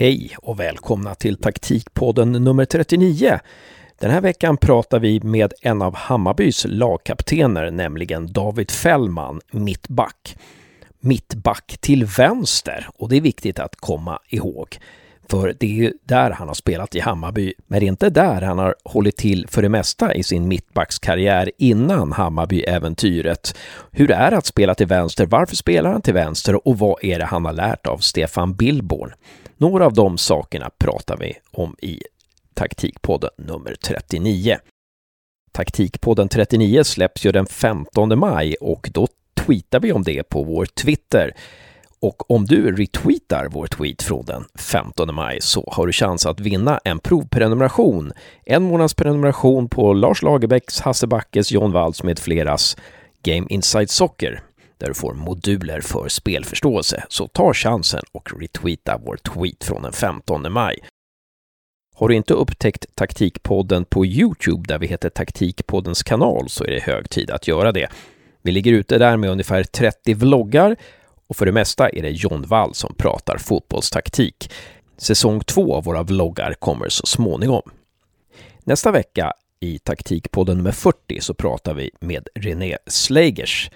Hej och välkomna till taktikpodden nummer 39. Den här veckan pratar vi med en av Hammarbys lagkaptener, nämligen David Fällman, mittback. Mittback till vänster och det är viktigt att komma ihåg. För det är ju där han har spelat i Hammarby, men det är inte där han har hållit till för det mesta i sin mittbackskarriär innan Hammarby-äventyret. Hur är det att spela till vänster? Varför spelar han till vänster? Och vad är det han har lärt av Stefan Billborn? Några av de sakerna pratar vi om i Taktikpodden nummer 39. Taktikpodden 39 släpps ju den 15 maj och då tweetar vi om det på vår Twitter. Och om du retweetar vår tweet från den 15 maj så har du chans att vinna en provprenumeration. En månads prenumeration på Lars Lagerbäcks, Hasse Backes, John Walls med fleras Game Inside Soccer där du får moduler för spelförståelse. Så ta chansen och retweeta vår tweet från den 15 maj. Har du inte upptäckt Taktikpodden på Youtube där vi heter Taktikpoddens kanal så är det hög tid att göra det. Vi ligger ute där med ungefär 30 vloggar och för det mesta är det John Wall som pratar fotbollstaktik. Säsong två av våra vloggar kommer så småningom. Nästa vecka i Taktikpodden nummer 40 så pratar vi med René Slegers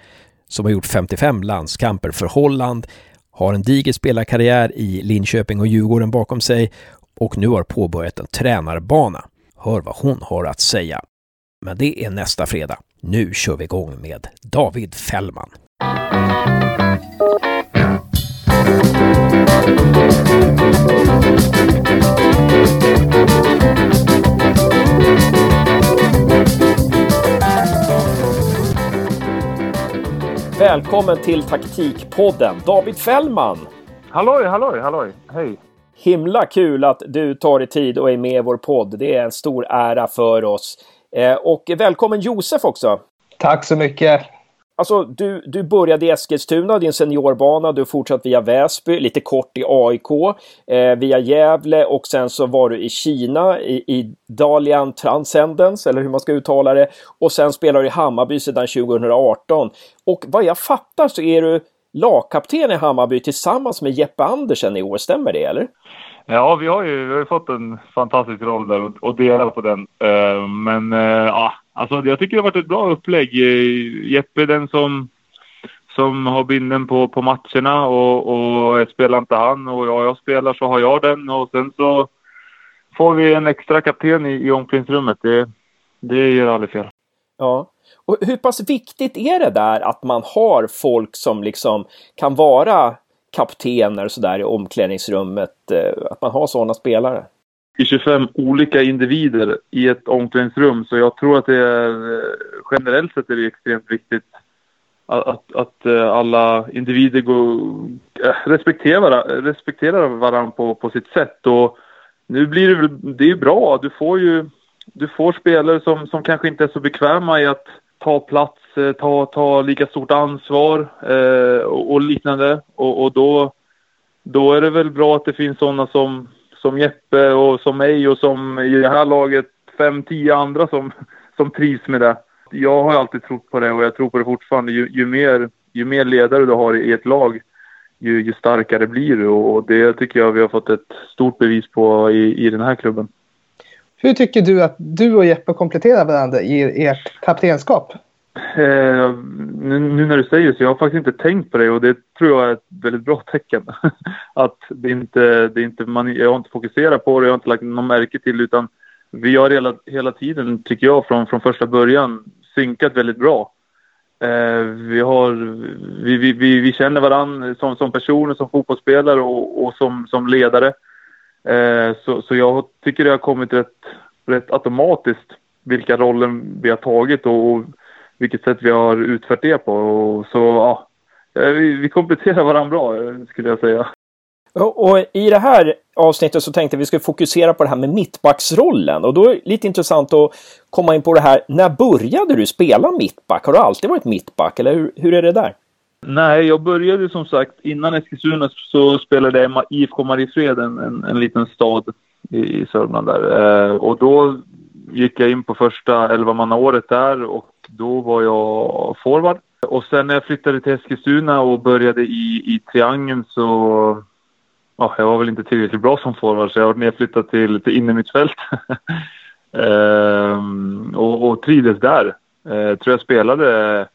som har gjort 55 landskamper för Holland, har en diger spelarkarriär i Linköping och Djurgården bakom sig och nu har påbörjat en tränarbana. Hör vad hon har att säga. Men det är nästa fredag. Nu kör vi igång med David Fällman. Välkommen till Taktikpodden, David Fällman! Halloj, halloj, halloj, hej! Himla kul att du tar dig tid och är med i vår podd. Det är en stor ära för oss. Eh, och välkommen Josef också! Tack så mycket! Alltså, du, du började i Eskilstuna, din seniorbana, du har fortsatt via Väsby, lite kort i AIK, eh, via Gävle och sen så var du i Kina i, i Dalian Transcendence, eller hur man ska uttala det. Och sen spelar du i Hammarby sedan 2018. Och vad jag fattar så är du lagkapten i Hammarby tillsammans med Jeppe Andersen i år, stämmer det eller? Ja, vi har ju vi har fått en fantastisk roll där och, och dela på den. Uh, men uh, ja, alltså jag tycker det har varit ett bra upplägg. Eh, Jeppe är den som, som har binden på, på matcherna och, och spelar inte han och jag, jag spelar så har jag den och sen så får vi en extra kapten i, i omklädningsrummet. Det, det gör aldrig fel. Ja. Och hur pass viktigt är det där att man har folk som liksom kan vara kaptener och sådär i omklädningsrummet, eh, att man har sådana spelare? I 25 olika individer i ett omklädningsrum så jag tror att det är eh, generellt sett är det extremt viktigt att, att, att alla individer går, eh, respekterar, respekterar varandra på, på sitt sätt. Och nu blir det, väl, det är bra, du får ju du får spelare som, som kanske inte är så bekväma i att ta plats, ta, ta lika stort ansvar eh, och, och, liknande. Och, och, då, då är det väl bra att det finns sådana som, som Jeppe och som mig och som i det här laget fem, tio andra som, som trivs med det. Jag har alltid trott på det och jag tror på det fortfarande. Ju, ju mer, ju mer ledare du har i ett lag, ju, ju starkare blir du och det tycker jag vi har fått ett stort bevis på i, i den här klubben. Hur tycker du att du och Jeppe kompletterar varandra i ert kaptenskap? Eh, nu, nu, när du säger så, jag har faktiskt inte tänkt på det och det tror jag är ett väldigt bra tecken. att det inte, det inte, man, jag har inte fokuserat på det, jag har inte lagt någon märke till utan vi har hela, hela tiden, tycker jag, från, från första början synkat väldigt bra. Eh, vi, har, vi, vi, vi, vi känner varandra som, som personer, som fotbollsspelare och, och som, som ledare. Eh, så, så jag tycker det har kommit rätt, rätt automatiskt vilka roller vi har tagit och vilket sätt vi har utfört det på. Och så ja, eh, vi, vi kompletterar varandra bra skulle jag säga. Och i det här avsnittet så tänkte vi skulle fokusera på det här med mittbacksrollen. Och då är det lite intressant att komma in på det här. När började du spela mittback? Har du alltid varit mittback eller hur, hur är det där? Nej, jag började som sagt innan Eskilstuna så spelade jag i IFK Mariefred, en, en, en, liten stad i, i Sörmland där. Eh, och då gick jag in på första elvamannaåret där och då var jag forward. Och sen när jag flyttade till Eskilstuna och började i, i triangeln så ja, jag var väl inte tillräckligt bra som forward så jag var nedflyttad till, till innermittfält. ehm, och, och trivdes där. Ehm, tror jag spelade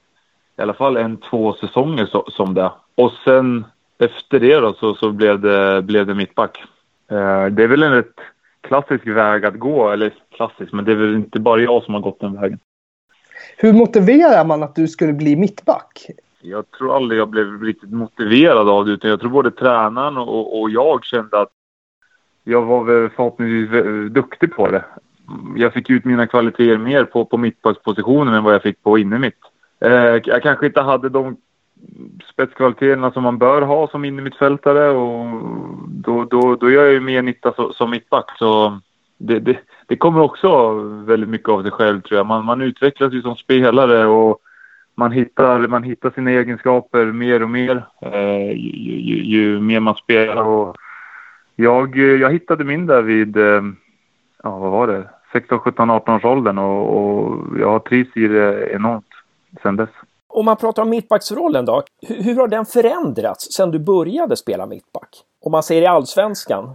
i alla fall en, två säsonger så, som det. Och sen efter det då så, så blev, det, blev det mittback. Ehm, det är väl en rätt klassisk väg att gå, eller klassisk, men det är väl inte bara jag som har gått den vägen. Hur motiverar man att du skulle bli mittback? Jag tror aldrig jag blev riktigt motiverad av det, utan jag tror både tränaren och, och jag kände att jag var väl förhoppningsvis duktig på det. Jag fick ut mina kvaliteter mer på, på mittbackspositionen än vad jag fick på innermitt. Eh, jag kanske inte hade de spetskvaliteterna som man bör ha som innermittfältare och då, då, då gör jag ju mer nytta som, som mittback. Så det, det, det, kommer också väldigt mycket av sig själv tror jag. Man, man utvecklas ju som spelare och man hittar, man hittar sina egenskaper mer och mer eh, ju, ju, ju, mer man spelar. Och jag, jag hittade min där vid, eh, ja vad var det, 16, 17, 18 års åldern och, och jag har trivts i det enormt sedan dess. Om man pratar om mittbacksrollen då, hur, hur har den förändrats sedan du började spela mittback? Om man ser i allsvenskan?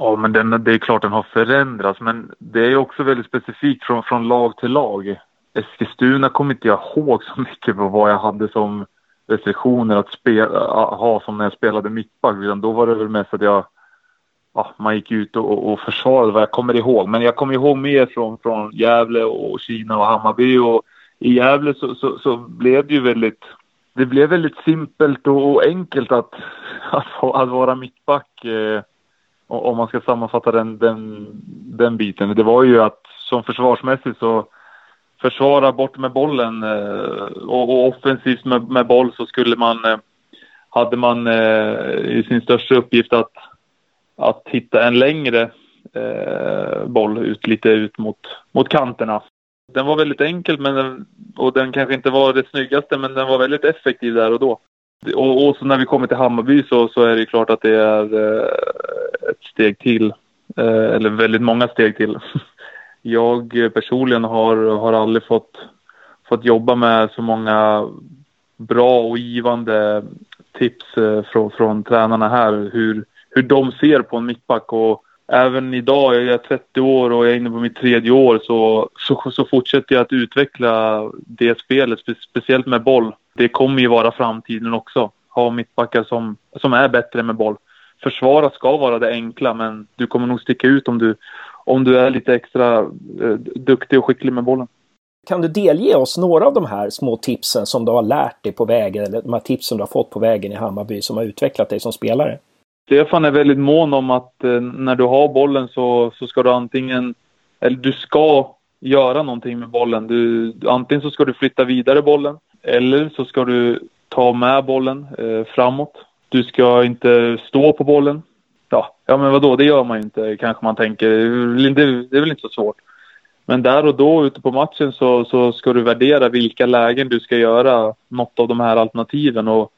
Ja, men den, det är klart den har förändrats, men det är också väldigt specifikt från, från lag till lag. Eskilstuna kommer inte jag ihåg så mycket på vad jag hade som restriktioner att spela, ha som när jag spelade mittback. Utan då var det väl mest att jag, ja, man gick ut och, och försvarade vad jag kommer ihåg. Men jag kommer ihåg mer från, från Gävle och Kina och Hammarby. Och I Gävle så, så, så blev det ju väldigt, det blev väldigt simpelt och, och enkelt att, att, att vara mittback. Eh, om man ska sammanfatta den, den, den biten. Det var ju att som försvarsmässigt så försvara bort med bollen eh, och, och offensivt med, med, boll så skulle man, eh, hade man eh, i sin största uppgift att, att hitta en längre boll ut lite ut mot, mot kanterna. Den var väldigt enkel men den, och den kanske inte var det snyggaste men den var väldigt effektiv där och då. Och, och så när vi kommer till Hammarby så, så är det klart att det är eh, ett steg till. Eh, eller väldigt många steg till. jag personligen har, har aldrig fått, fått jobba med så många bra och givande tips eh, från, från tränarna här. Hur, hur de ser på en mittback. Och även idag, jag är 30 år och jag är inne på mitt tredje år, så, så, så fortsätter jag att utveckla det spelet, spe, speciellt med boll. Det kommer ju vara framtiden också. Ha mittbackar som, som är bättre med boll. Försvara ska vara det enkla, men du kommer nog sticka ut om du, om du är lite extra eh, duktig och skicklig med bollen. Kan du delge oss några av de här små tipsen som du har lärt dig på vägen, eller de här tipsen du har fått på vägen i Hammarby som har utvecklat dig som spelare? Stefan är väldigt mån om att eh, när du har bollen så, så ska du antingen, eller du ska göra någonting med bollen. Du, antingen så ska du flytta vidare bollen eller så ska du ta med bollen eh, framåt. Du ska inte stå på bollen ja, ja men vadå, det gör man ju inte kanske man tänker. Det, det är väl inte så svårt. Men där och då ute på matchen så, så ska du värdera vilka lägen du ska göra något av de här alternativen. Och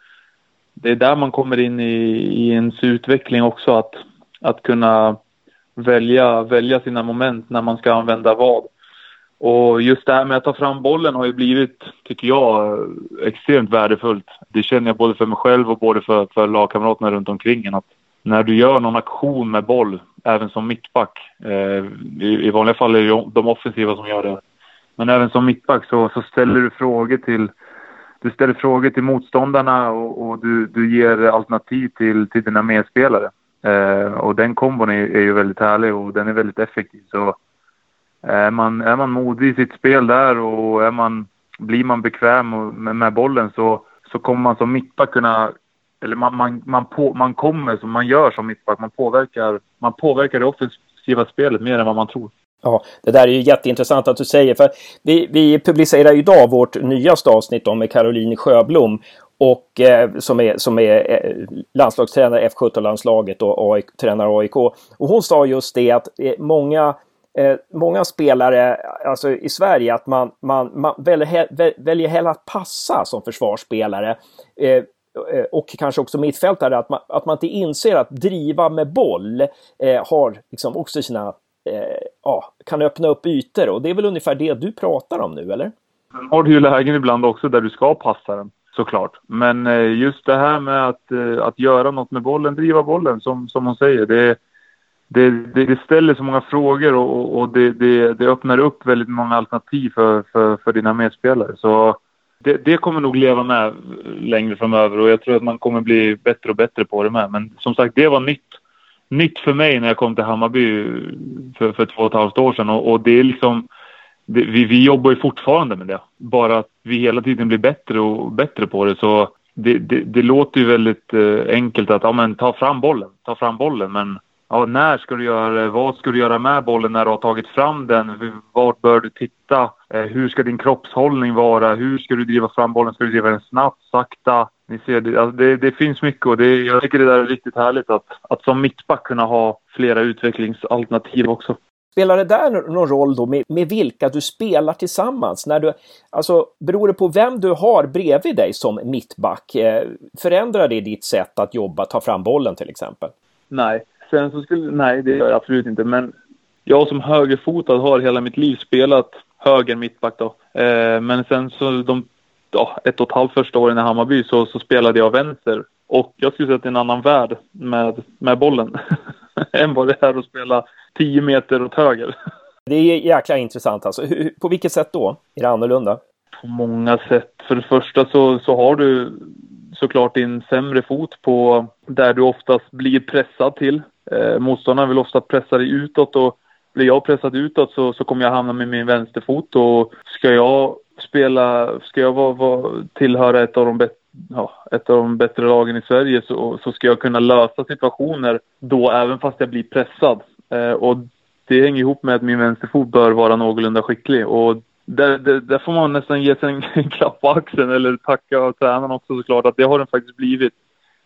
det är där man kommer in i, i ens utveckling också. Att, att kunna välja, välja sina moment när man ska använda vad. Och just det här med att ta fram bollen har ju blivit, tycker jag, extremt värdefullt. Det känner jag både för mig själv och både för, för lagkamraterna runt omkring en. Att när du gör någon aktion med boll, även som mittback, eh, i, i, vanliga fall är det de offensiva som gör det. Men även som mittback så, så ställer du frågor till du ställer frågor till motståndarna och, och du, du ger alternativ till, till dina medspelare. Eh, och den kombon är, är, ju väldigt härlig och den är väldigt effektiv. Så är man, är man modig i sitt spel där och är man, blir man bekväm med, med bollen så, så kommer man som mittback kunna eller man, man, man, på, man kommer som man gör som mittback. Man påverkar, man påverkar det offensiva spelet mer än vad man tror. Ja, det där är ju jätteintressant att du säger. För vi, vi publicerar idag vårt nyaste avsnitt om med Caroline Sjöblom. Och, eh, som är, som är eh, landslagstränare F17-landslaget och AIK, tränar AIK. Och hon sa just det att eh, många eh, många spelare alltså i Sverige att man, man, man väljer, väljer hellre att passa som försvarsspelare. Eh, eh, och kanske också mittfältare, att man, att man inte inser att driva med boll eh, har liksom också sina, Eh, ja, kan öppna upp ytor och det är väl ungefär det du pratar om nu, eller? Sen har du ju lägen ibland också där du ska passa den. såklart. Men eh, just det här med att, eh, att göra något med bollen, driva bollen som, som hon säger. Det, det, det, det ställer så många frågor och, och det, det, det, öppnar upp väldigt många alternativ för, för, för dina medspelare. Så det, det, kommer nog leva med längre framöver och jag tror att man kommer bli bättre och bättre på det med. Men som sagt, det var nytt, nytt för mig när jag kom till Hammarby för, för två och ett halvt år sedan och, och det är liksom vi, vi jobbar ju fortfarande med det. Bara att vi hela tiden blir bättre och bättre på det. Så det, det, det låter ju väldigt eh, enkelt att ja, men, ta fram bollen, ta fram bollen. Men ja, när ska du göra det? Vad ska du göra med bollen när du har tagit fram den? Vart bör du titta? Eh, hur ska din kroppshållning vara? Hur ska du driva fram bollen? Ska du driva den snabbt, sakta? Ni ser, det, alltså det, det finns mycket och det, jag tycker det där är riktigt härligt att, att som mittback kunna ha flera utvecklingsalternativ också. Spelar det där någon roll då med, med vilka du spelar tillsammans? När du, alltså, beror det på vem du har bredvid dig som mittback? Eh, förändrar det ditt sätt att jobba, ta fram bollen till exempel? Nej, sen så skulle, nej det gör jag absolut inte. Men jag som högerfotad har hela mitt liv spelat höger mittback då. Eh, men sen så de ja, ett och ett halvt första åren i Hammarby så, så spelade jag vänster. Och jag skulle säga att det är en annan värld med, med bollen än vad det är att spela 10 meter åt höger. Det är jäkla intressant alltså. På vilket sätt då? Är det annorlunda? På många sätt. För det första så, så har du såklart din sämre fot på där du oftast blir pressad till. Eh, motståndaren vill ofta pressa dig utåt och blir jag pressad utåt så, så kommer jag hamna med min vänsterfot och ska jag spela, ska jag vara, vara, tillhöra ett av de bättre ja, ett av de bättre lagen i Sverige så, så ska jag kunna lösa situationer då även fast jag blir pressad. Eh, och det hänger ihop med att min vänsterfot bör vara någorlunda skicklig. Och där, där, där, får man nästan ge sig en, en klapp på axeln eller tacka tränaren också såklart att det har den faktiskt blivit.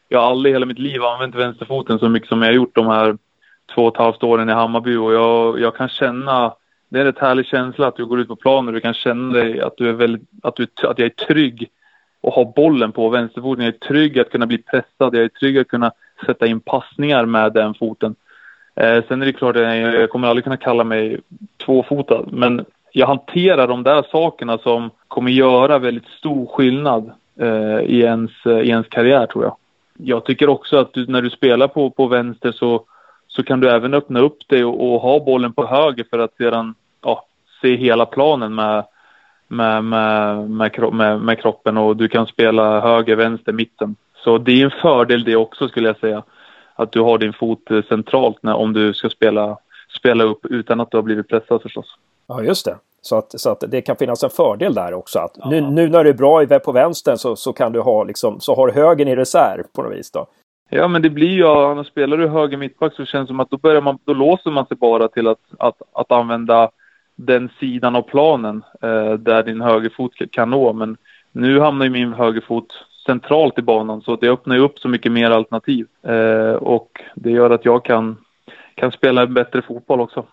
Jag har aldrig i hela mitt liv använt vänsterfoten så mycket som jag har gjort de här två och ett halvt åren i Hammarby och jag, jag kan känna det är en rätt härlig känsla att du går ut på planen och du kan känna dig att du är väldigt, att, du, att jag är trygg och har bollen på vänsterfoten. Jag är trygg att kunna bli pressad. Jag är trygg att kunna sätta in passningar med den foten. Eh, sen är det klart, att jag kommer aldrig kunna kalla mig tvåfotad, men jag hanterar de där sakerna som kommer göra väldigt stor skillnad eh, i, ens, i ens karriär tror jag. Jag tycker också att du, när du spelar på, på vänster så, så kan du även öppna upp dig och, och ha bollen på höger för att sedan ja, se hela planen med, med, med, med, med, kroppen och du kan spela höger, vänster, mitten. Så det är en fördel det också skulle jag säga att du har din fot eh, centralt när, om du ska spela, spela upp utan att du har blivit pressad förstås. Ja, just det. Så att, så att det kan finnas en fördel där också. Att nu, nu när du är bra på vänstern så, så kan du ha liksom, så har du högen i reserv på något vis då. Ja, men det blir ju, när spelar du höger mittback så känns det som att då börjar man, då låser man sig bara till att, att, att använda den sidan av planen eh, där din högerfot kan nå. Men nu hamnar ju min högerfot centralt i banan så det öppnar ju upp så mycket mer alternativ. Eh, och det gör att jag kan, kan spela en bättre fotboll också.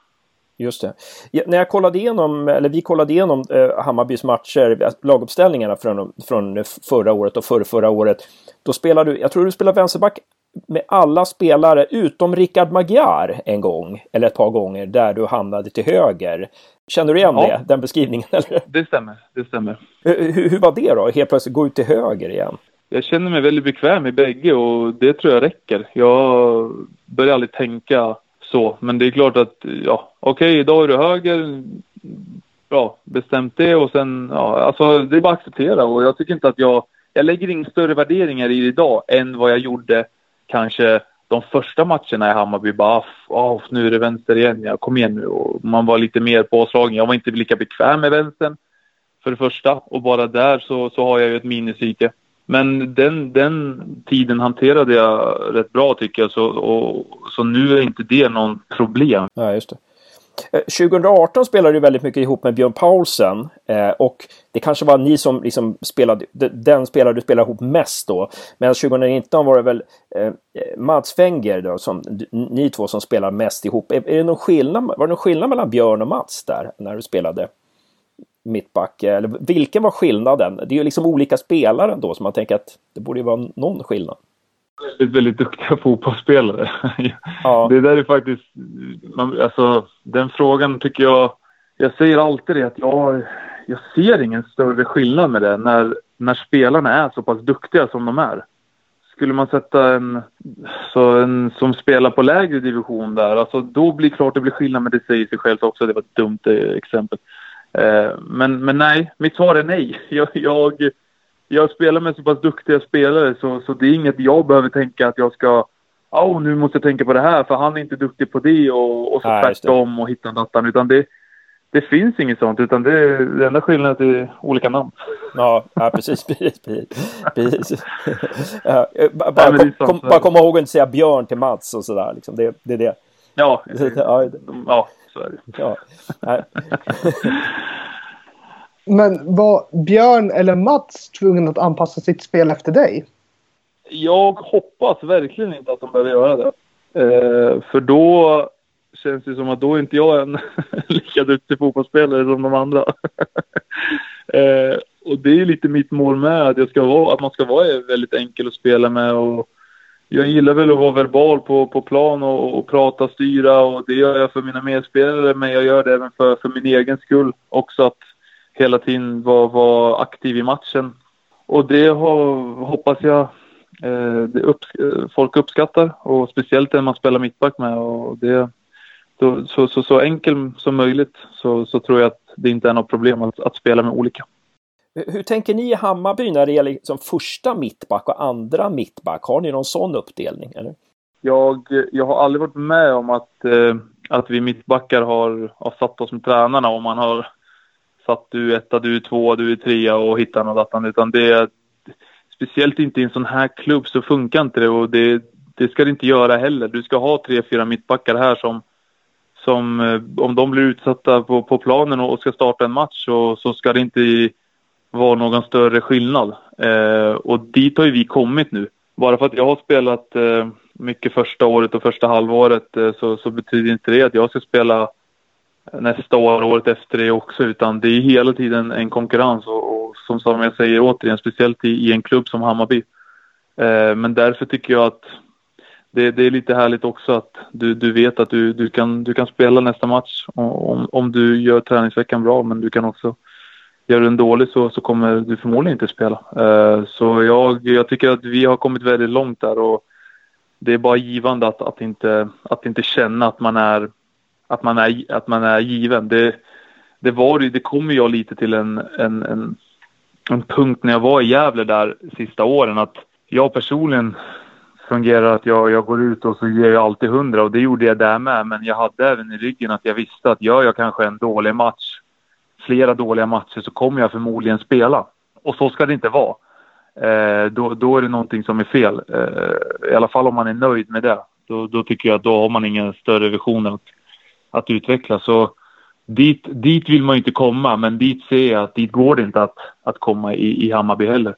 Just det. Ja, när jag kollade igenom, eller vi kollade igenom eh, Hammarbys matcher, eh, laguppställningarna från, från förra året och förra, förra året. Då spelade du, jag tror du spelade vänsterback med alla spelare utom Rickard Magyar en gång, eller ett par gånger, där du hamnade till höger. Känner du igen ja. det, den beskrivningen? Eller? Det stämmer, det stämmer. Hur, hur var det då, helt plötsligt gå ut till höger igen? Jag känner mig väldigt bekväm i bägge och det tror jag räcker. Jag börjar aldrig tänka så, men det är klart att, ja, okej, okay, idag är du höger, bra, bestämt det och sen, ja, alltså det är bara att acceptera och jag tycker inte att jag, jag lägger in större värderingar i det idag än vad jag gjorde kanske de första matcherna i Hammarby bara, oh, nu är det vänster igen, ja, kom igen nu. Och man var lite mer påslagen. Jag var inte lika bekväm med vänstern för det första och bara där så, så har jag ju ett minuspsyke. Men den, den tiden hanterade jag rätt bra tycker jag, så, och, så nu är inte det någon problem. Ja, just det. Eh, 2018 spelade du väldigt mycket ihop med Björn Paulsen eh, och det kanske var ni som liksom spelade, den spelare du spelade ihop mest då. Men 2019 var det väl eh, Mats Fenger då, som ni två som spelar mest ihop. Är, är, det någon skillnad, var det någon skillnad mellan Björn och Mats där när du spelade mittback? Eller vilken var skillnaden? Det är ju liksom olika spelare då så man tänker att det borde ju vara någon skillnad väldigt, väldigt duktiga fotbollsspelare. Ja. Det där är faktiskt, man, alltså den frågan tycker jag, jag säger alltid det att jag, jag ser ingen större skillnad med det. När, när spelarna är så pass duktiga som de är. Skulle man sätta en, så en som spelar på lägre division där, alltså då blir det klart det blir skillnad, men det säger sig självt också. Det var ett dumt eh, exempel. Eh, men, men nej, mitt svar är nej. Jag, jag, jag spelar med så pass duktiga spelare så, så det är inget jag behöver tänka att jag ska oh, nu måste jag tänka på det här för han är inte duktig på det och, och så Nej, tvärtom och hitta datan. Utan det, det finns inget sånt utan det, det enda skillnaden är är olika namn. Ja, ja precis. precis, precis. Ja, bara, Nej, är kom, är bara komma ihåg att inte säga Björn till Mats och sådär. Liksom. Det, det är det. Ja, Ja, ja så är det. ja. Men var Björn eller Mats tvungen att anpassa sitt spel efter dig? Jag hoppas verkligen inte att de behöver göra det. Eh, för då känns det som att då är inte jag en lika duktig fotbollsspelare som de andra. eh, och det är lite mitt mål med att, jag ska vara, att man ska vara väldigt enkel att spela med. Och jag gillar väl att vara verbal på, på plan och, och prata, styra och det gör jag för mina medspelare men jag gör det även för, för min egen skull också att hela tiden vara, vara aktiv i matchen. Och det har, hoppas jag eh, det upps eh, folk uppskattar och speciellt när man spelar mittback med. Och det, då, så, så, så enkel som möjligt så, så tror jag att det inte är något problem att, att spela med olika. Hur tänker ni i Hammarby när det gäller som första mittback och andra mittback? Har ni någon sån uppdelning? Eller? Jag, jag har aldrig varit med om att, eh, att vi mittbackar har, har satt oss med tränarna och man har att du etta, du är tvåa, du är trea och hittar något annat. Utan det är speciellt inte i en sån här klubb så funkar inte det och det, det ska det inte göra heller. Du ska ha tre, fyra mittbackar här som, som eh, om de blir utsatta på, på planen och ska starta en match så, så ska det inte vara någon större skillnad. Eh, och dit har ju vi kommit nu. Bara för att jag har spelat eh, mycket första året och första halvåret eh, så, så betyder inte det att jag ska spela nästa år, året efter det också, utan det är hela tiden en konkurrens och, och som, Samuel jag säger återigen, speciellt i, i en klubb som Hammarby. Eh, men därför tycker jag att det, det är lite härligt också att du, du vet att du, du, kan, du kan spela nästa match om, om du gör träningsveckan bra, men du kan också Gör du den dålig så, så kommer du förmodligen inte spela. Eh, så jag, jag tycker att vi har kommit väldigt långt där och det är bara givande att, att, inte, att inte känna att man är, att man är, att man är given. Det, det, var, ju- det kom jag lite till en, en, en, en punkt när jag var i Gävle där sista åren att jag personligen fungerar att jag, jag går ut och så ger jag alltid hundra och det gjorde jag där med. Men jag hade även i ryggen att jag visste att gör jag kanske en dålig match flera dåliga matcher så kommer jag förmodligen spela. Och så ska det inte vara. Eh, då, då är det någonting som är fel. Eh, I alla fall om man är nöjd med det. Då, då tycker jag att då har man ingen större vision att, att utveckla. Så dit, dit vill man ju inte komma, men dit ser jag att dit går det inte att, att komma i, i Hammarby heller.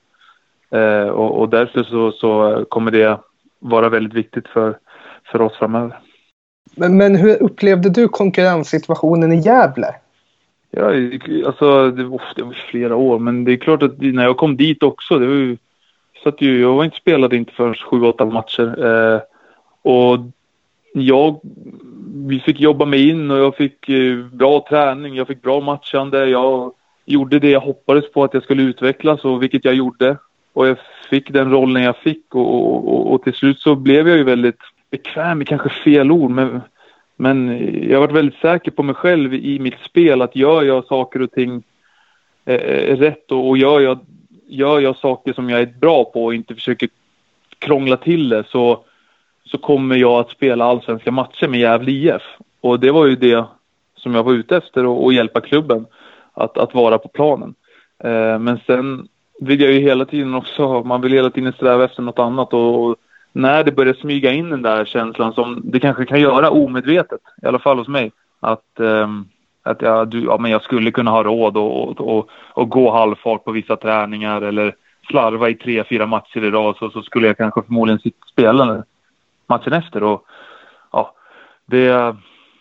Eh, och, och därför så, så kommer det vara väldigt viktigt för, för oss framöver. Men, men hur upplevde du konkurrenssituationen i Gävle? Ja, alltså det var, det var flera år, men det är klart att när jag kom dit också, det var ju, så att ju, jag var inte spelade inte för sju, åtta matcher. Eh, och jag, vi fick jobba mig in och jag fick eh, bra träning, jag fick bra matchande, jag gjorde det jag hoppades på att jag skulle utvecklas och vilket jag gjorde. Och jag fick den rollen jag fick och, och, och, och till slut så blev jag ju väldigt bekväm, är kanske fel ord, men men jag varit väldigt säker på mig själv i mitt spel att gör jag saker och ting eh, rätt och, och gör, jag, gör jag saker som jag är bra på och inte försöker krångla till det så, så kommer jag att spela allsvenska matcher med Gävle IF. Och det var ju det som jag var ute efter och, och hjälpa klubben att, att vara på planen. Eh, men sen vill jag ju hela tiden också, man vill hela tiden sträva efter något annat och, och när det börjar smyga in den där känslan som det kanske kan göra omedvetet, i alla fall hos mig, att, eh, att jag, du, ja, men jag skulle kunna ha råd och, och, och, och gå halvfart på vissa träningar eller slarva i tre, fyra matcher idag så, så skulle jag kanske förmodligen sitta spela matchen efter. Och, ja, det,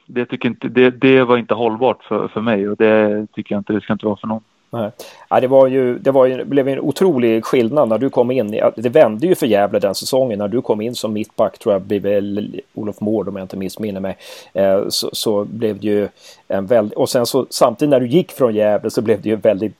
det, tycker inte, det, det var inte hållbart för, för mig och det tycker jag inte det ska inte vara för någon. Nej. Ja, det, var ju, det var ju, blev en otrolig skillnad när du kom in. Det vände ju för Gävle den säsongen. När du kom in som mittback tror jag blev väl Olof Mård om jag inte missminner mig. Eh, så, så, blev det ju en väldigt... Och sen så samtidigt när du gick från Gävle så blev det ju väldigt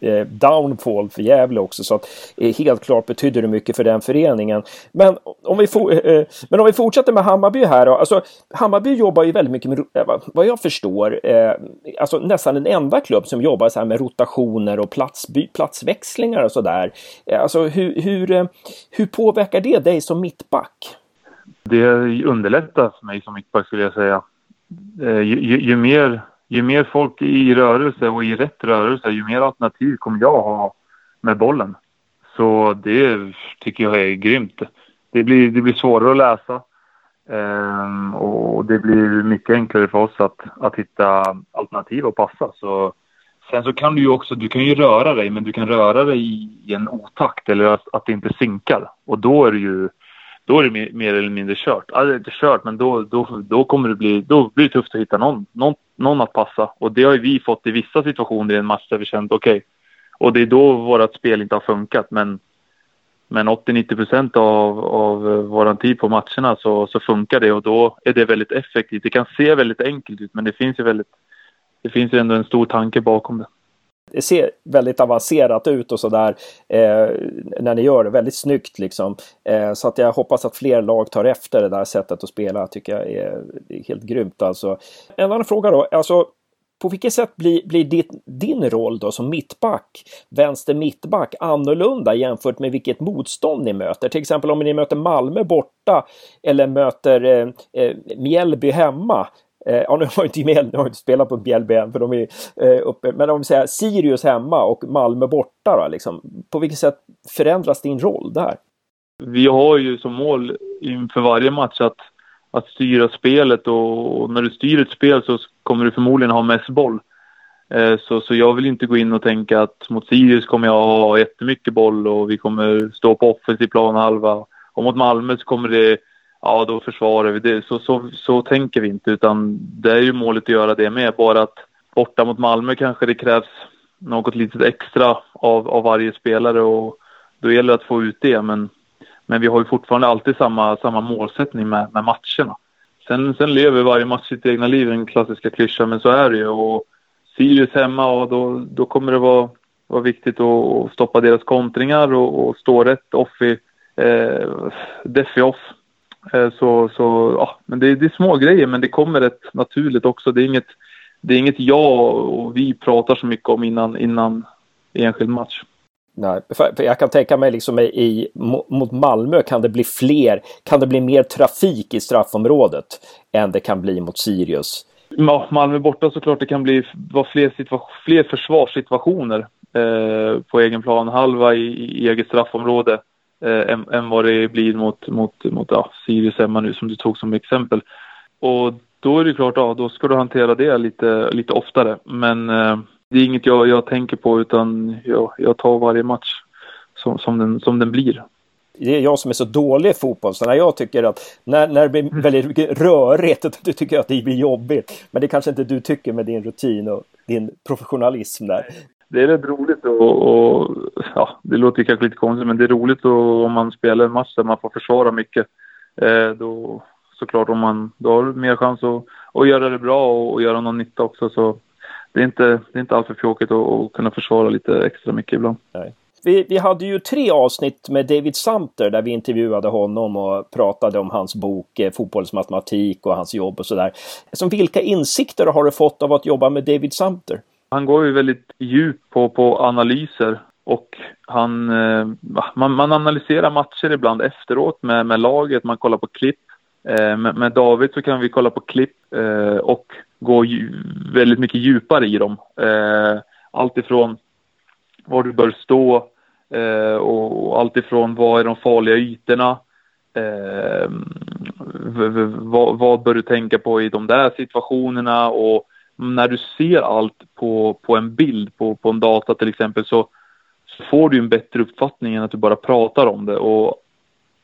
eh, downfall för Gävle också. Så att eh, helt klart betydde det mycket för den föreningen. Men om vi, for, eh, eh, men om vi fortsätter med Hammarby här då. Alltså, Hammarby jobbar ju väldigt mycket med, eh, vad jag förstår, eh, alltså nästan den enda klubb som jobbar så här med rotationer och platsby, platsväxlingar och sådär. Eh, alltså hur, hur, eh, hur påverkar det dig som mittback? Det underlättar för mig som mittback skulle jag säga. Eh, ju, ju, mer, ju mer folk i rörelse och i rätt rörelse, ju mer alternativ kommer jag ha med bollen. Så det tycker jag är grymt. Det blir, det blir svårare att läsa. Um, och det blir mycket enklare för oss att, att hitta alternativ och passa. Så, sen så kan du ju också, du kan ju röra dig, men du kan röra dig i, i en otakt eller att, att det inte sinkar. Och då är det ju, då är det mer, mer eller mindre kört. Alltså inte kört, men då, då, då kommer det bli, då blir det tufft att hitta någon, någon, någon att passa. Och det har ju vi fått i vissa situationer i en match där vi känt okej. Okay. Och det är då vårt spel inte har funkat, men men 80-90 procent av, av eh, vår tid på matcherna så, så funkar det och då är det väldigt effektivt. Det kan se väldigt enkelt ut men det finns ju väldigt, det finns ju ändå en stor tanke bakom det. Det ser väldigt avancerat ut och sådär eh, när ni gör det. Väldigt snyggt liksom. Eh, så att jag hoppas att fler lag tar efter det där sättet att spela. tycker jag är, är helt grymt alltså. En annan fråga då. Alltså, på vilket sätt blir, blir ditt, din roll då som mittback, vänster mittback, annorlunda jämfört med vilket motstånd ni möter? Till exempel om ni möter Malmö borta eller möter eh, eh, Mjällby hemma. Eh, ja, nu har inte Mjällby har inte spelat på Mjällby än för de är eh, uppe. Men om vi säger Sirius hemma och Malmö borta då, liksom. På vilket sätt förändras din roll där? Vi har ju som mål inför varje match att att styra spelet och när du styr ett spel så kommer du förmodligen ha mest boll. Eh, så, så jag vill inte gå in och tänka att mot Sirius kommer jag ha jättemycket boll och vi kommer stå på offensiv planhalva. Och mot Malmö så kommer det, ja då försvarar vi det. Så, så, så tänker vi inte utan det är ju målet att göra det med. Bara att borta mot Malmö kanske det krävs något litet extra av, av varje spelare och då gäller det att få ut det. Men men vi har ju fortfarande alltid samma, samma målsättning med, med matcherna. Sen, sen lever varje match sitt egna liv, den klassiska klyschan, men så är det ju. Och Sirius hemma, och då, då kommer det vara, vara viktigt att stoppa deras kontringar och, och stå rätt off i, eh, defi off. Eh, så, så ja, men det, det är små grejer men det kommer rätt naturligt också. Det är inget, det är inget jag och vi pratar så mycket om innan, innan enskild match. Nej, för, för jag kan tänka mig liksom i, mot Malmö kan det bli fler, kan det bli mer trafik i straffområdet än det kan bli mot Sirius? Ja, Malmö borta såklart det kan bli vara fler, fler försvarssituationer eh, på egen plan, halva i, i eget straffområde eh, än, än, vad det blir mot, mot, mot ja, Sirius hemma nu som du tog som exempel. Och då är det klart, ja, då ska du hantera det lite, lite oftare. Men eh, det är inget jag, jag tänker på utan jag, jag tar varje match som, som, den, som den blir. Det är jag som är så dålig i fotboll, så när jag tycker att när, när det blir mm. väldigt rörigt, då tycker jag att det blir jobbigt. Men det kanske inte du tycker med din rutin och din professionalism där. Det är rätt roligt och, och ja, det låter kanske lite konstigt, men det är roligt och, om man spelar en match där man får försvara mycket. Eh, då såklart om man, då har mer chans att, att göra det bra och, och göra någon nytta också. Så det är inte, det är inte alltför fjåkigt att, att kunna försvara lite extra mycket ibland. Nej. Vi, vi, hade ju tre avsnitt med David Samter där vi intervjuade honom och pratade om hans bok eh, Fotbollsmatematik och hans jobb och sådär. Vilka insikter har du fått av att jobba med David Samter? Han går ju väldigt djupt på, på analyser och han, eh, man, man, analyserar matcher ibland efteråt med, med laget, man kollar på klipp. Eh, med, med, David så kan vi kolla på klipp eh, och gå väldigt mycket djupare i dem. Allt ifrån var du bör stå och allt ifrån vad är de farliga ytorna. Vad, vad bör du tänka på i de där situationerna och när du ser allt på, på en bild, på, på en data till exempel, så, så får du en bättre uppfattning än att du bara pratar om det. Och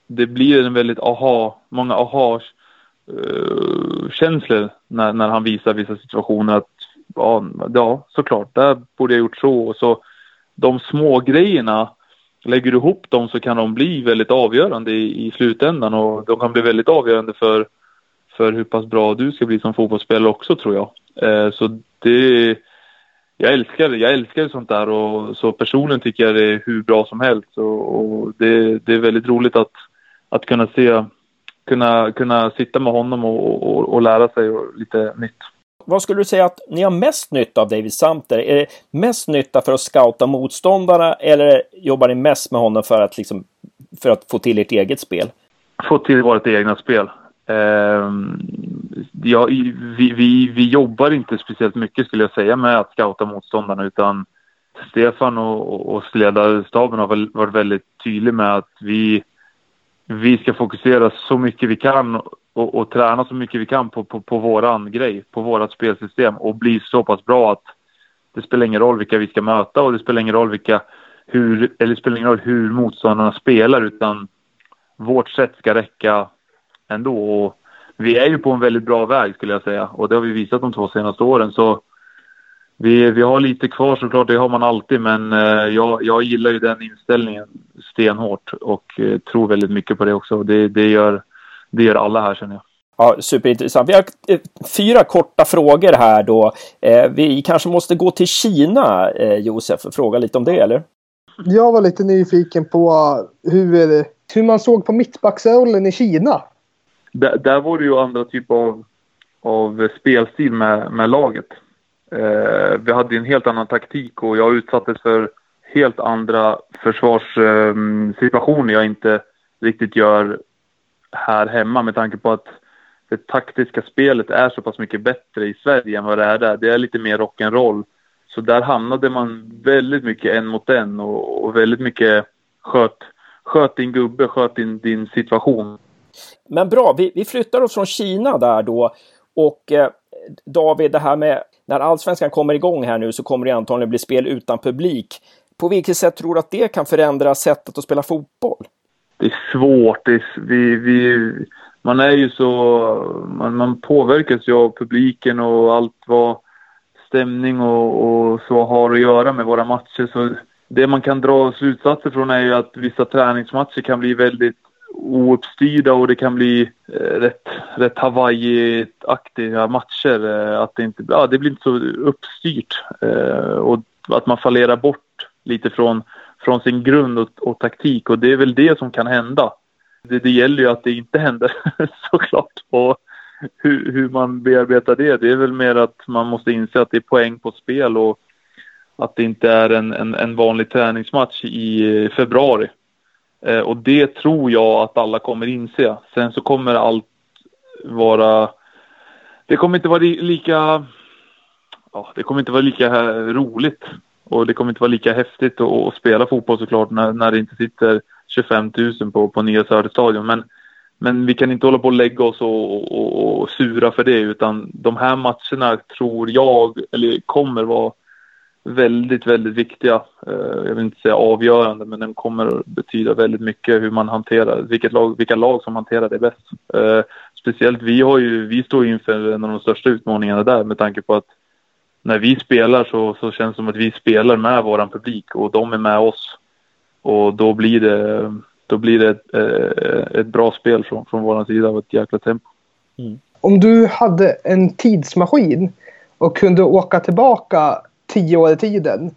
det blir en väldigt aha, många aha-känslor eh, när, när han visar vissa situationer att ja, ja, såklart, där borde jag gjort så. Och så de små grejerna lägger du ihop dem så kan de bli väldigt avgörande i, i slutändan och de kan bli väldigt avgörande för, för hur pass bra du ska bli som fotbollsspelare också tror jag. Eh, så det, jag älskar jag älskar sånt där och så personligen tycker jag det är hur bra som helst och, och det, det är väldigt roligt att, att kunna se, kunna, kunna sitta med honom och, och, och lära sig lite nytt. Vad skulle du säga att ni har mest nytta av David Samter? Är det mest nytta för att scouta motståndarna eller jobbar ni mest med honom för att, liksom, för att få till ert eget spel? Få till vårt egna spel. Ehm, ja, vi, vi, vi jobbar inte speciellt mycket skulle jag säga med att scouta motståndarna utan Stefan och, och ledarstaben har varit väldigt tydlig med att vi, vi ska fokusera så mycket vi kan och, och träna så mycket vi kan på, på, på våran grej, på vårat spelsystem och bli så pass bra att det spelar ingen roll vilka vi ska möta och det spelar ingen roll vilka hur, eller det spelar ingen roll hur motståndarna spelar utan vårt sätt ska räcka ändå. Och vi är ju på en väldigt bra väg skulle jag säga och det har vi visat de två senaste åren. Så vi, vi har lite kvar såklart, det har man alltid, men eh, jag, jag gillar ju den inställningen stenhårt och eh, tror väldigt mycket på det också. Det, det, gör, det gör alla här känner jag. Ja, superintressant. Vi har eh, fyra korta frågor här då. Eh, vi kanske måste gå till Kina, eh, Josef, och fråga lite om det, eller? Jag var lite nyfiken på hur, hur man såg på mittbacksrollen i Kina. Där, där var det ju andra typer av, av spelstil med, med laget. Eh, vi hade en helt annan taktik och jag utsattes för helt andra försvarssituationer eh, jag inte riktigt gör här hemma med tanke på att det taktiska spelet är så pass mycket bättre i Sverige än vad det är där. Det är lite mer rock'n'roll. Så där hamnade man väldigt mycket en mot en och, och väldigt mycket sköt, sköt din gubbe, sköt din, din situation. Men bra, vi, vi flyttar oss från Kina där då. Och eh, David, det här med när allsvenskan kommer igång här nu så kommer det antagligen bli spel utan publik. På vilket sätt tror du att det kan förändra sättet att spela fotboll? Det är svårt. Det är, vi, vi, man är ju så... Man, man påverkas ju av publiken och allt vad stämning och, och, så har att göra med våra matcher. Så det man kan dra slutsatser från är ju att vissa träningsmatcher kan bli väldigt ouppstyrda och det kan bli eh, rätt, rätt Hawaii-aktiga matcher. Eh, att det, inte, ja, det blir inte så uppstyrt eh, och att man fallerar bort lite från, från sin grund och, och taktik och det är väl det som kan hända. Det, det gäller ju att det inte händer såklart. Och hur, hur man bearbetar det, det är väl mer att man måste inse att det är poäng på spel och att det inte är en, en, en vanlig träningsmatch i februari. Eh, och det tror jag att alla kommer inse. Sen så kommer allt vara... Det kommer inte vara lika... Ja, det kommer inte vara lika roligt. Och det kommer inte vara lika häftigt att, att spela fotboll såklart när, när det inte sitter 25 000 på, på Nya Söderstadion. Men, men vi kan inte hålla på och lägga oss och, och, och sura för det utan de här matcherna tror jag, eller kommer vara väldigt, väldigt viktiga. Eh, jag vill inte säga avgörande, men den kommer att betyda väldigt mycket hur man hanterar, vilket lag, vilka lag som hanterar det bäst. Eh, speciellt vi har ju, vi står inför en av de största utmaningarna där med tanke på att när vi spelar så, så känns det som att vi spelar med våran publik och de är med oss. Och då blir det, då blir det ett, eh, ett bra spel från, från vår sida och ett jäkla tempo. Mm. Om du hade en tidsmaskin och kunde åka tillbaka tio år i tiden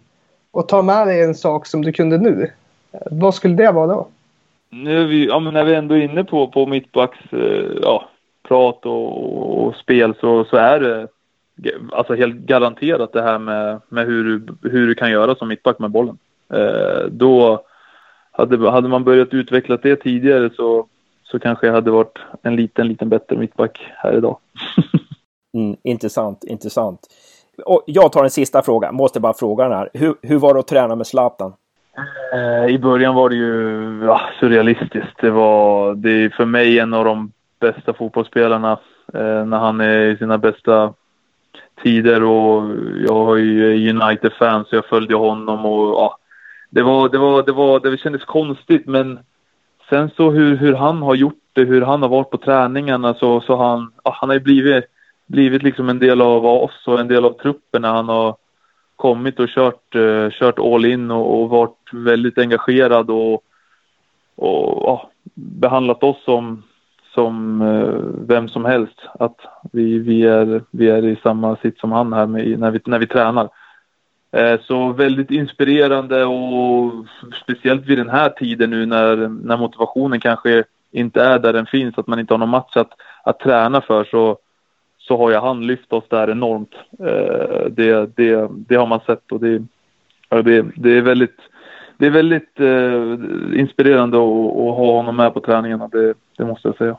och ta med dig en sak som du kunde nu, vad skulle det vara då? Nu är vi, ja, men när vi ändå är inne på, på mittbacks eh, ja, prat och, och, spel så, så är det alltså helt garanterat det här med, med hur, du, hur du kan göra som mittback med bollen. Eh, då hade, hade man börjat utveckla det tidigare så, så kanske jag hade varit en liten, liten bättre mittback här idag. mm, intressant, intressant. Och jag tar en sista fråga, måste bara fråga den här. Hur, hur var det att träna med Zlatan? Eh, I början var det ju ja, surrealistiskt. Det var det är för mig en av de bästa fotbollsspelarna eh, när han är i sina bästa tider och jag är ju United-fan så jag följde honom och ja, det var, det var, det var, det kändes konstigt men sen så hur, hur han har gjort det, hur han har varit på träningarna så, så han, ja, han har ju blivit blivit liksom en del av oss och en del av truppen när han har kommit och kört, uh, kört all in och, och varit väldigt engagerad och, och uh, behandlat oss som, som uh, vem som helst. Att vi, vi, är, vi är i samma sitt som han här med, när, vi, när vi tränar. Eh, så väldigt inspirerande och speciellt vid den här tiden nu när, när motivationen kanske inte är där den finns, att man inte har någon match att, att träna för så, så har jag han lyft oss där enormt. Eh, det, det, det har man sett och det, det, det är väldigt, det är väldigt eh, inspirerande att, att, ha honom med på träningarna, det, det måste jag säga.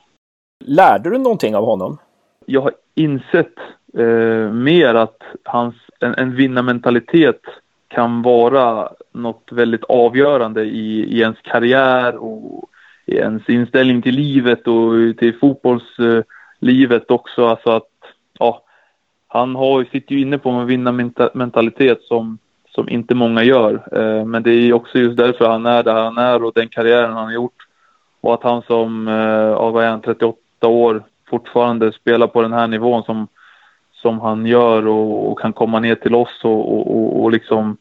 Lärde du någonting av honom? Jag har insett eh, mer att hans, en, en vinnarmentalitet kan vara något väldigt avgörande i, i ens karriär och i ens inställning till livet och till fotbollslivet också. Alltså att, ja, han har, sitter ju inne på en vinnarmentalitet som, som inte många gör. Eh, men det är också just därför han är där han är och den karriären han har gjort. Och att han som, eh, ja, vad är han, 38 år fortfarande spelar på den här nivån som som han gör och, och kan komma ner till oss och, och, och, liksom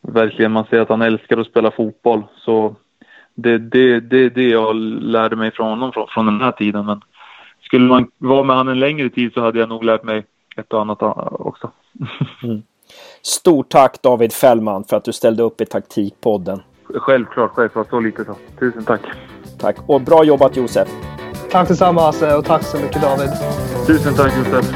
verkligen man ser att han älskar att spela fotboll. Så det är det, det, det jag lärde mig från honom från, från den här tiden. Men skulle man vara med han en längre tid så hade jag nog lärt mig ett och annat eh, också. Mm. Stort tack David Fällman för att du ställde upp i Taktikpodden. Självklart, självklart. Så lite så. Tusen tack. Tack och bra jobbat Josef. Tack tillsammans och tack så mycket David. Tusen tack Josef.